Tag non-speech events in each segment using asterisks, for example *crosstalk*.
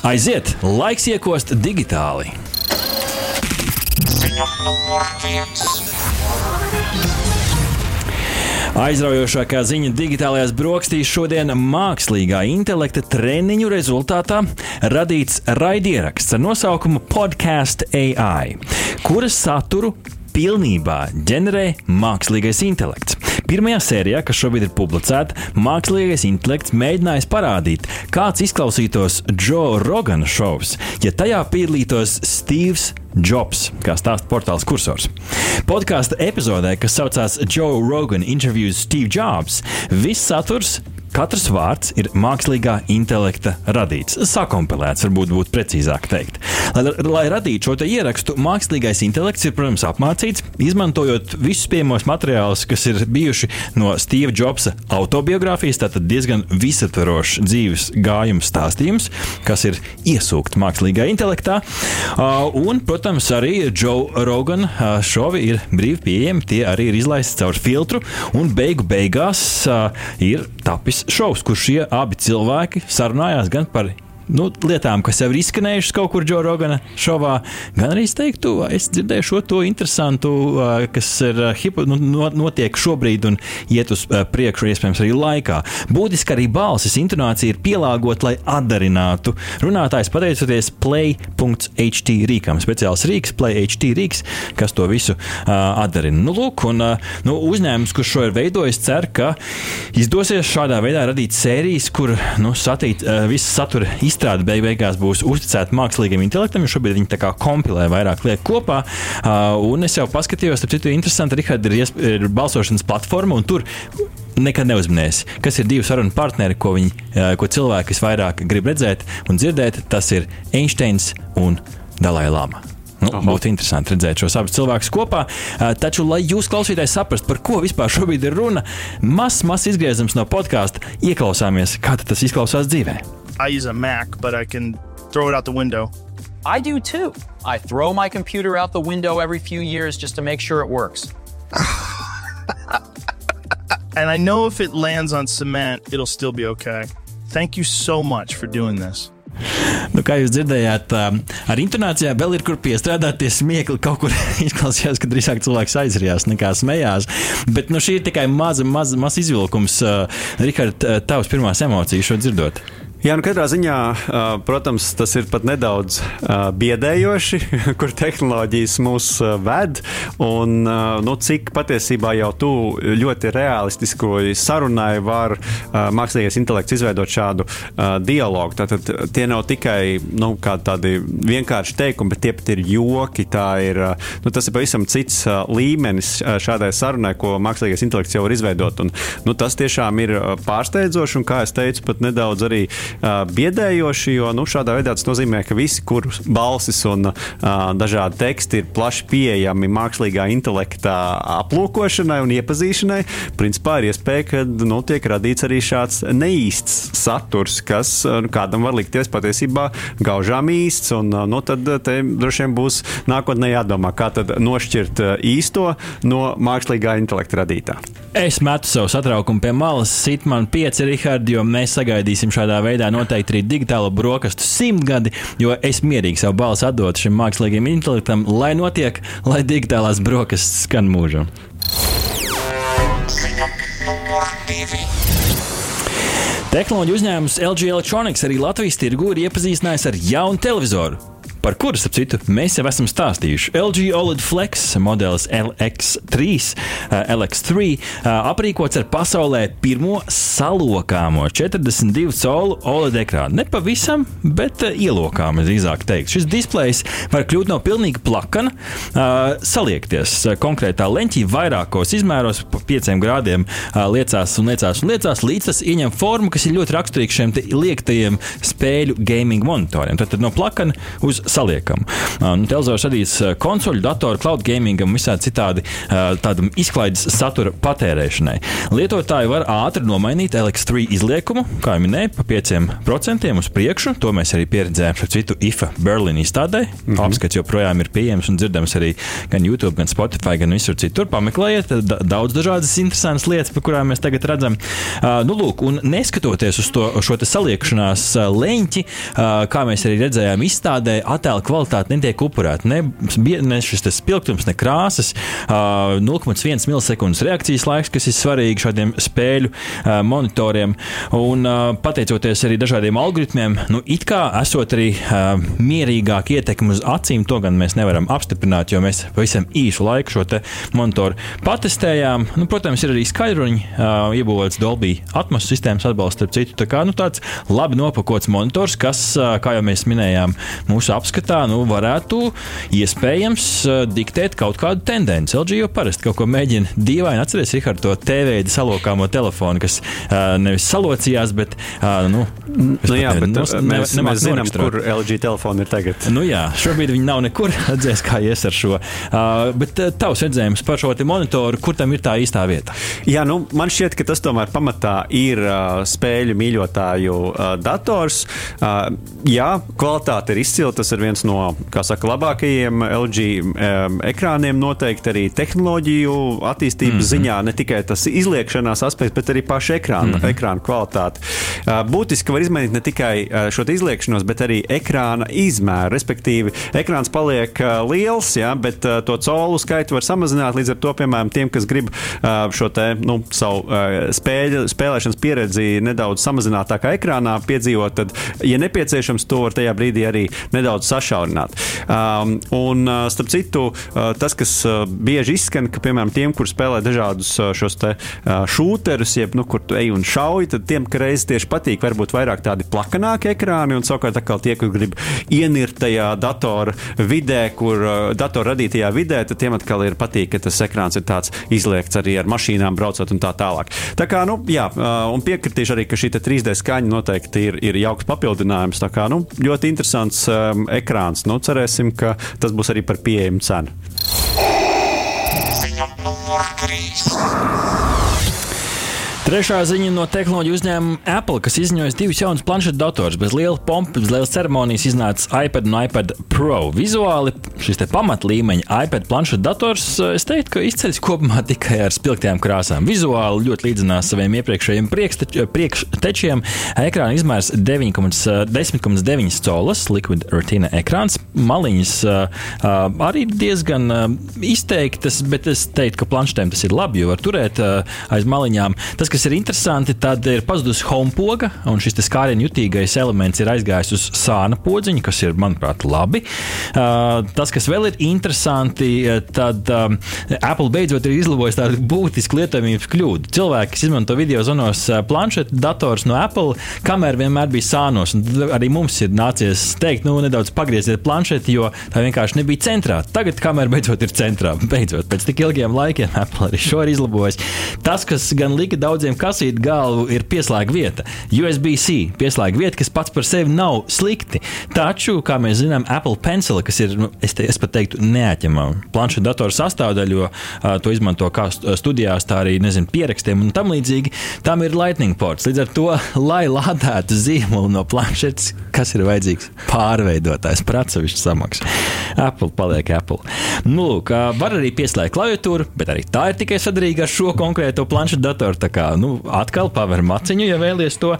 Aiziet, laiks iekost digitāli. Aizraujošākā ziņa digitālajās brokastīs šodien mākslīgā intelekta treniņu rezultātā radīts raidieraksts ar nosaukumu Podcast AI, kuras saturu pilnībā ģenerē mākslīgais intelekts. Pirmajā sērijā, kas šobrīd ir publicēta, mākslīgais intelekts mēģinājis parādīt, kāds izklausītos Joe Rogana šovs, ja tajā piedalītos Steve's Jobs, kā stāsta portāls Cursors. Podkāstu epizodē, kas saucās Joe Rogan Interviews Steve Jobs, viss saturs Katrs vārds ir mākslīgā intelekta radīts, sakompilēts, varbūt būtu precīzāk teikt. Lai, lai radītu šo ierakstu, mākslīgais intelekts ir, protams, apmācīts, izmantojot visus pieejamos materiālus, kas ir bijuši no Steve Jobsa autobiogrāfijas. Tātad diezgan visaptvarošs dzīves gājuma stāstījums, kas ir iesūkts mākslīgā intelektā. Un, protams, arī Joe Rogan šovi ir brīvi pieejami. Tie arī ir izlaisti caur filtru, un beigu beigās ir tapis šovs, kur šie abi cilvēki sarunājās gan par nu, lietām, kas jau ir izskanējušas kaut kur Džona Rogana šovā, gan arī es teiktu, es dzirdēju šo to interesantu, kas ir hipo, nu, notiek šobrīd un iet uz priekšu, iespējams, arī laikā. Būtiski arī balsis intonācija ir pielāgota, lai atdarinātu runātājs pateicoties play.ht rīkam. Speciāls rīks, play.ht rīks, kas to visu uh, atdarina. Nu, lūk, un, uh, nu, uzņēmums, kurš šo ir veidojis, cer, ka izdosies šādā veidā radīt sērijas, kur nu, satīt, uh, viss satura izteikti izstrāde beig beigās būs uzticēta mākslīgam intelektam, jo šobrīd viņi tā kā kompilē vairāk lietu kopā. Un es jau paskatījos, starp citu, interesanti, Rihard, ir, ir balsošanas platforma, un tur nekad neuzminēs, kas ir divi sarunu partneri, ko, viņi, ko cilvēki visvairāk grib redzēt un dzirdēt. Tas ir Einsteins un Dalai Lama. Nu, Aha. būtu interesanti redzēt šos abus cilvēkus kopā. Taču, lai jūs klausītājs saprastu, par ko vispār šobrīd ir runa, mazs mas izgriezums no podkāsta, ieklausāmies, kā tas izklausās dzīvēm. I use a Mac, but I can throw it out the window. I do too. I throw my computer out the window every few years just to make sure it works. and I know if it lands on cement, it'll still be okay. Thank you so much for doing this. Nu, kā jūs dzirdējāt, um, ar intonācijām vēl ir kur piestrādāt. Tie smiekli kaut kur *laughs* izklausījās, ka drīzāk cilvēks aizrījās nekā smējās. Bet nu, šī ir tikai maza, maza, maza izvilkums. Uh, Rihard, uh, tavs pirmās emocijas šo dzirdot? Jā, nu katrā ziņā, protams, tas ir pat nedaudz biedējoši, *laughs* kur tehnoloģijas mūs ved. Un, nu, cik patiesībā jau tu ļoti realistiski sarunai var mākslīgais intelekts izveidot šādu dialogu. Tātad tie nav tikai nu, tādi vienkārši teikumi, bet tie pat ir joki. Ir, nu, tas ir pavisam cits līmenis šādai sarunai, ko mākslīgais intelekts jau var izveidot. Un, nu, tas tiešām ir pārsteidzoši un, kā es teicu, pat nedaudz arī uh, biedējoši, jo nu, šādā veidā tas nozīmē, ka visi, kurus balsis un dažādi teksti ir plaši pieejami mākslīgā intelekta aplūkošanai un iepazīšanai, principā ir iespēja, ka nu, tiek radīts arī šāds neīsts saturs, kas uh, kādam var likties patiesībā gaužām īsts. Un, nu, tad droši vien būs nākotnē jādomā, kā nošķirt īsto no mākslīgā intelekta radītā. Es metu savu satraukumu pie malas, sit man pieci, Rihard, jo mēs sagaidīsim šādā veidā noteikti arī digitālo brokastu simtgadi, jo es mierīgi savu balsi atdotu šim mākslīgajam intelektam, lai notiek, lai digitālās brokastis skan mūžam. Tehnoloģiju uzņēmums LG Electronics arī Latvijas tirgu ir iepazīstinājis ar jaunu televizoru par kuru, ap citu, mēs jau esam stāstījuši. LG OLED Flex modelis LX3, uh, LX3 uh, aprīkots ar pasaulē pirmo salokāmo 42 colu OLED ekrānu. Ne pavisam, bet uh, ielokām, drīzāk teikt. Šis displejs var kļūt no pilnīgi plakana, saliekties konkrētā leņķī vairākos izmēros, pa 5 grādiem liecās un liecās un liecās, līdz tas ieņem formu, kas ir ļoti raksturīga šiem liektajiem spēļu gaming monitoriem. Tad, tad no plakana uz saliekam. Nu, televizors radīs konsoļu, datoru, cloud gamingam, visādi citādi tādam izklaides satura patērēšanai. Lietotāji var ātri nomainīt LX3 izliekumu, kā jau minēju, pa 5% uz priekšu. To mēs arī pieredzējām šo citu IFA Berlīna izstādē. Mm -hmm. Apskats joprojām ir pieejams un dzirdams arī gan YouTube, gan Spotify, gan visur citur. Pameklējiet daudz dažādas interesantas lietas, par kurām mēs tagad redzam. Uh, nu, lūk, un neskatoties uz to, šo saliekšanās leņķi, uh, kā mēs arī redzējām, izstādē attēla kvalitāte netiek upurēta. Ne, ne šis spilgtums, ne krāsas, uh, 0,1 milisekundes reakcijas laiks, kas ir svarīgi šādiem spēļu uh, monitoriem. Un, uh, pateicoties arī dažādiem algoritmiem, nu, it kā esot arī uh, mierīgāk ietekmi uz acīm, to gan mēs nevaram apstiprināt, jo mēs pavisam īsu laiku šo monitoru patestējām. Nu, protams, ir arī skaidruņi, uh, iebūvēts Dolby atmosfēras sistēmas atbalsts, starp citu. Tā kā nu, tāds labi nopakots monitors, kas, uh, kā jau mēs minējām, mūsu apskatā nu, varētu iespējams uh, diktēt kaut kādu tendenci. LG jau parasti kaut ko mēģina dīvaini atcerēties, Rihard, to TV salokāmo telefonu, kas uh, nevis salocījās, bet uh, nu, nu, jā, bet nos, mēs, ne, mēs zinām, kur LG telefoni ir tagad. Nu, jā, šobrīd viņi nav nekur. *laughs* Redzēs, kā ies ar šo. Uh, bet uh, tavs redzējums par šo monitoru, kur tam ir tā īstā vieta? Jā, nu, man šķiet, ka tas tomēr pamatā ir uh, spēļu mīļotāju uh, dators. Uh, jā, kvalitāte ir izcila. Tas ir viens no saka, labākajiem LG um, ekrāniem. Noteikti arī tehnoloģiju attīstības mm -hmm. ziņā ne tikai tas izliekšanās aspekts, bet arī paša ekrāna, mm -hmm. ekrāna kvalitāte. Uh, būtiski var izmainīt ne tikai uh, šo izliekšanos, bet arī ekrāna izmēru. Respektīvi, ekrāns paliek uh, liels, jā, bet uh, to colu skaitu var samazināt. Līdz ar to, piemēram, tiem, kas grib šo te, nu, savu spēļu, spēlēšanas pieredzi nedaudz samazinātākā ekrānā piedzīvot, tad, ja nepieciešams, to var tajā brīdī arī nedaudz sašaurināt. Um, un, starp citu, tas, kas bieži izskan, ka, piemēram, tiem, kur spēlē dažādus šos te šūterus, jeb, nu, kur tu ej un šauj, tad tiem, ka reizes tieši patīk varbūt vairāk tādi plakanāki ekrāni, un savukārt tie, kur grib ienirt tajā datora vidē, kur uh, datora radītajā vidē, tad tiem atkal ir patīk, ka tas ekrāns ir tāds izliekts arī ar mašīnām braucot un tā tālāk. Tā kā, nu, jā, un piekritīšu arī, ka šī 3D skaņa noteikti ir, ir jauks papildinājums. Tā kā, nu, ļoti interesants um, ekrāns. Nu, cerēsim, ka tas būs arī par pieejamu cenu. Ziņa numur 3. Trešā ziņa no tehnoloģiju uzņēmuma Apple, kas izņēma divus jaunus planšetu datorus. Bez liela pompa, bez lielas ceremonijas iznāca iPad un iPad Pro. Vizuāli šis pamatlīmeņa iPad planšetu dators, es teiktu, ka izceļas kopumā *laughs* tikai ar spilgtām krāsām. Vizuāli ļoti līdzinās saviem iepriekšējiem priekštečiem. Ekrāna izmērs 10,9 colas, Liquid Retina ekrāns. Maliņas arī diezgan izteiktas, bet es teiktu, ka planšetēm tas ir labi, jo var turēt aiz maliņām. Tas, kas ir interesanti, tad ir pazudusi homepoga, un šis skārienu jutīgais elements ir aizgājis uz sāna podziņa, kas ir, manuprāt, labi. Uh, tas, kas vēl ir interesanti, tad um, Apple beidzot ir izlabojis tādu būtisku lietojamības kļūdu. Cilvēki, kas izmanto video zonos planšetu dators no Apple, kamēr vienmēr bija sānos, un arī mums ir nācies teikt, nu, nedaudz pagrieziet planšeti, jo tā vienkārši nebija centrā. Tagad, kamēr beidzot ir centrā, *laughs* beidzot pēc tik ilgiem laikiem, Apple arī šo ir izlabojis. Tas, kas gan lika daudz daudziem kasīt galvu ir pieslēgta vieta. USB-C pieslēgta vieta, kas pats par sevi nav slikti. Taču, kā mēs zinām, Apple Pencil, kas ir, nu, es, te, es pat teiktu, neatņemama planšu datoru sastāvdaļa, jo uh, to izmanto kā studijās, tā arī nezinu, pierakstiem un tam līdzīgi, tam ir Lightning ports. Līdz ar to, lai lādētu zīmolu no planšetes, kas ir vajadzīgs pārveidotājs, prātsevišķi samaksa. Apple paliek Apple. Nu, lūk, var arī pieslēgt klaviatūru, bet arī tā ir tikai sadarīga ar šo konkrēto planšu datoru. Tā kā nu, atkal paver maciņu, ja vēlies to,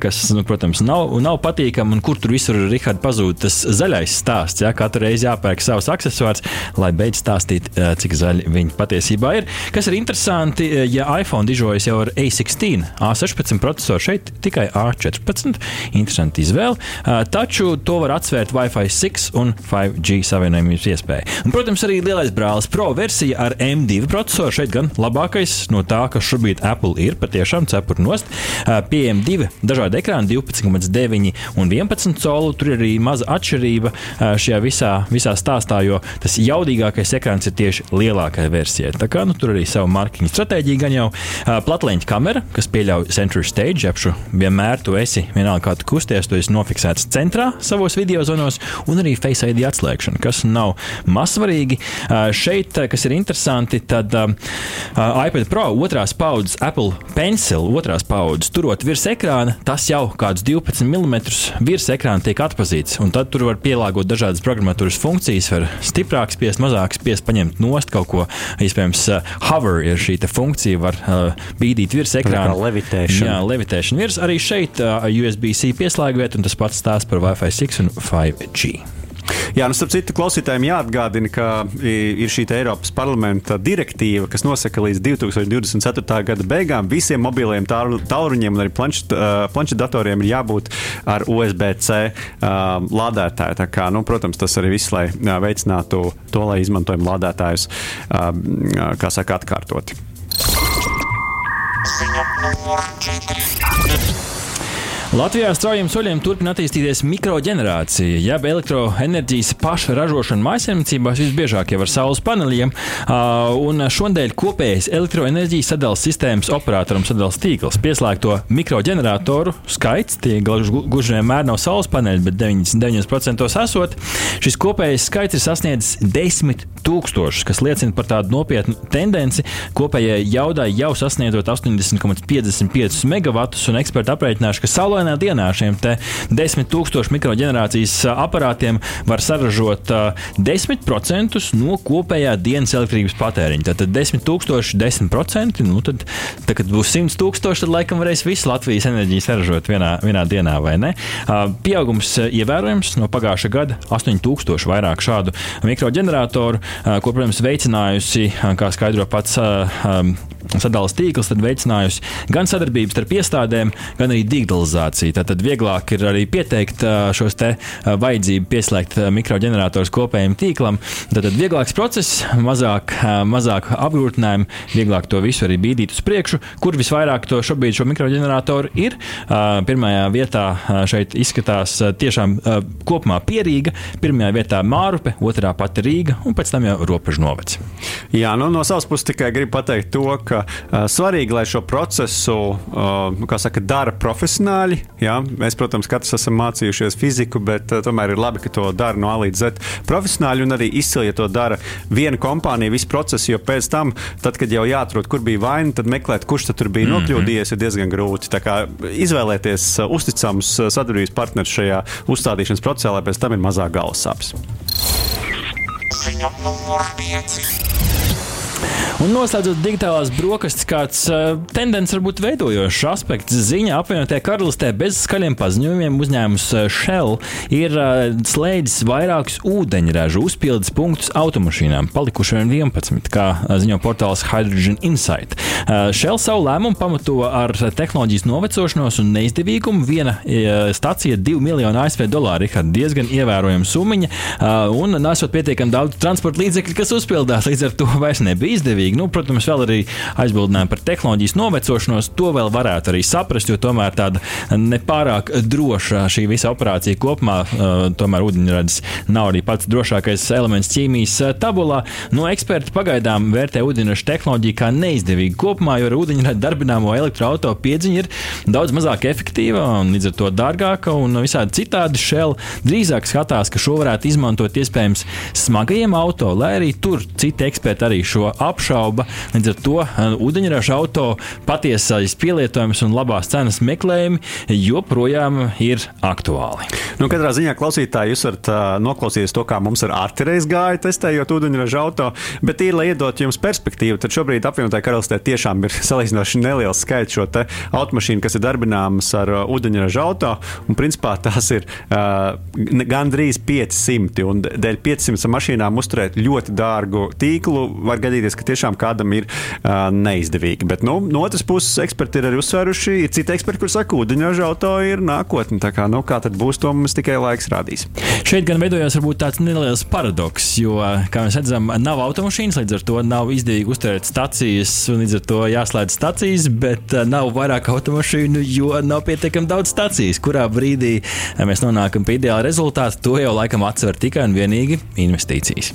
kas, nu, protams, nav, nav patīkami, un kur tur visur ir pazūd tas zaļais stāsts. Ja? Katru reizi jāpērk savs accessors, lai beidz stāstīt, cik zaļi viņi patiesībā ir. Kas ir interesanti, ja iPhone dižojas jau ar A16, A16 procesoru šeit tikai A14. Interesanti izvēle. Taču to var atsvērt Wi-Fi 6 un 5G savienojumības iespēja. Un, protams, arī lielais brālis Pro versija ar M2 procesoru šeit gan labākais no tā, kas šobrīd Apple ir patiešām cepura nost. Pieejami divi dažādi ekrāni, 12,9 un 11 colu. Tur ir arī maza atšķirība šajā visā, visā stāstā, jo tas jaudīgākais ekrāns ir tieši lielākajai versijai. Tā kā nu, tur arī savu marketinga stratēģiju gan jau platleņķa kamera, kas pieļauj Century Stage apšu. Vienmēr tu esi vienalga, kā tu kusties, tu esi nofiksēts centrā savos video zonos, un arī Face ID atslēgšana, kas nav mazsvarīgi. Šeit, kas ir interesanti, tad iPad Pro otrās paudzes Apple Pencil otrās paudzes turot virs ekrāna, tas jau kādus 12 mm virs ekrāna tiek atpazīts. Un tad tur var pielāgot dažādas programmatūras funkcijas, var stiprāk spiest, mazāk spiest, paņemt nost kaut ko. Iespējams, hover ir šī funkcija, var bīdīt virs ekrāna. Levitēšana. Jā, levitēšana virs. Arī šeit USB-C pieslēgvieta, un tas pats stāsta par Wi-Fi 6 un 5G. Jā, nu, starp citu, klausītājiem jāatgādina, ka ir šī Eiropas parlamenta direktīva, kas nosaka līdz 2024. gada beigām visiem mobiliem tālruņiem un arī planšetdatoriem ir jābūt ar USB-C lādētāju. Tā kā, nu, protams, tas arī viss, lai veicinātu to, lai izmantojam lādētājus, kā saka, atkārtoti. Ziņa numur 4. Latvijā straujiem soļiem turpina attīstīties mikroģenerācija, jeb elektroenerģijas paša ražošana mājsaimniecībās visbiežāk jau ar saules paneļiem. Un šodien kopējais elektroenerģijas sadales sistēmas operatoram sadales tīkls pieslēgto mikroģeneratoru skaits, tie gluži vienmēr nav saules paneļi, bet 99% esot. Šis kopējais skaits ir sasniedzis 10 tūkstošus, kas liecina par tādu nopietnu tendenci. Kopējai jaudai jau sasniedzot 80,55 megavatus, un eksperti aprēķinājuši, ka saulē saulainā dienā šiem 10,000 mikroģenerācijas aparātiem var saražot 10% no kopējā dienas elektrības patēriņa. Tātad 10,000, 10%. Nu, tad, tad, kad būs 100,000, tad laikam varēs visu Latvijas enerģiju saražot vienā, vienā dienā, vai ne? Pieaugums ievērojams no pagājušā gada - 8,000 vairāk šādu mikroģeneratoru, ko, protams, veicinājusi, kā skaidro pats sadalījuma tīkls, tad veicinājusi gan sadarbības starp iestādēm, gan arī digitalizāciju. Tad vieglāk ir arī pieteikt šos te vajadzību pieslēgt mikroģenerators kopējiem tīklam. Tad vieglāks process, mazāk, mazāk apgrūtinājumu, vieglāk to visu arī bīdīt uz priekšu. Kur visvairāk to šobrīd šo mikroģeneratoru ir? Pirmajā vietā šeit izskatās tiešām kopumā Pierīga, pirmajā vietā Mārupe, otrā pati Rīga un pēc tam jau Robežu novads. Jā, nu, no savas puses tikai gribu pateikt to, ka uh, svarīgi, lai šo procesu uh, saka, dara profesionāļi. Jā? Mēs, protams, katrs esam mācījušies fiziku, bet uh, tomēr ir labi, ka to dara no A līdz Z. Profesionāļi un arī izcili, ja to dara viena kompānija, visu procesu, jo pēc tam, tad, kad jau jāatrod, kur bija vaina, tad meklēt, kurš tur bija mm -hmm. nokļūdījies, ir diezgan grūti. Tā kā izvēlēties uh, uzticamus uh, sadarbības partnerus šajā uzstādīšanas procesā, lai pēc tam ir mazāk galvas sāpes. Ziņa numur 5. Un noslēdzot digitālās brokastis, kāds uh, tendence varbūt veidojošs aspekts ziņā apvienotajā karalistē bez skaļiem paziņojumiem uzņēmums Shell ir uh, slēdzis vairākus ūdeņražu uzpildes punktus automašīnām, palikuši vien 11, kā ziņo portāls Hydrogen Insight. Uh, Shell savu lēmumu pamato ar tehnoloģijas novecošanos un neizdevīgumu. Viena stacija - 2 miljonu ASV dolāru, ir diezgan ievērojama summa, un nesot pietiekami daudz transporta līdzekļu, kas uzpildās, līdz ar to vairs nebija izdevīgi svarīgi. Nu, protams, vēl arī aizbildinājumi par tehnoloģijas novecošanos. To vēl varētu arī saprast, jo tomēr tāda nepārāk droša šī visa operācija kopumā, tomēr ūdeņradis nav arī pats drošākais elements ķīmijas tabulā. No eksperti pagaidām vērtē ūdeņraža tehnoloģiju kā neizdevīgu kopumā, jo ar ūdeņradi darbināmo elektroautorātu piedziņa ir daudz mazāk efektīva un līdz ar to dārgāka un visādi citādi. Shell drīzāk skatās, ka šo varētu izmantot iespējams smagajiem auto, lai arī tur citi eksperti arī šo apšaubu apšauba. Līdz ar to uh, ūdeņraža auto patiesais pielietojums un labās cenas meklējumi joprojām ir aktuāli. Nu, katrā ziņā klausītāji, jūs varat uh, noklausīties to, kā mums ar arterijas gāja testējot ūdeņraža auto, bet ir, lai iedot jums perspektīvu, tad šobrīd apvienotajā karalistē tiešām ir *laughs* salīdzinoši neliels skaits šo automašīnu, kas ir darbināmas ar uh, ūdeņraža auto, un principā tās ir uh, gandrīz 500, un dēļ 500 mašīnām uzturēt ļoti dārgu tīklu var gadīties, ka tiešām tiešām kādam ir uh, neizdevīgi. Bet nu, no otras puses, eksperti ir arī uzsvēruši, ir citi eksperti, kur saka, ūdeņraža auto ir nākotne. Tā kā, nu, kā tad būs, to mums tikai laiks rādīs. Šeit gan veidojās varbūt tāds neliels paradoks, jo, kā mēs redzam, nav automašīnas, līdz ar to nav izdevīgi uzturēt stacijas, un līdz ar to jāslēdz stacijas, bet nav vairāk automašīnu, jo nav pietiekami daudz stacijas. Kurā brīdī mēs nonākam pie ideāla rezultāta, to jau laikam atsver tikai un vienīgi investīcijas.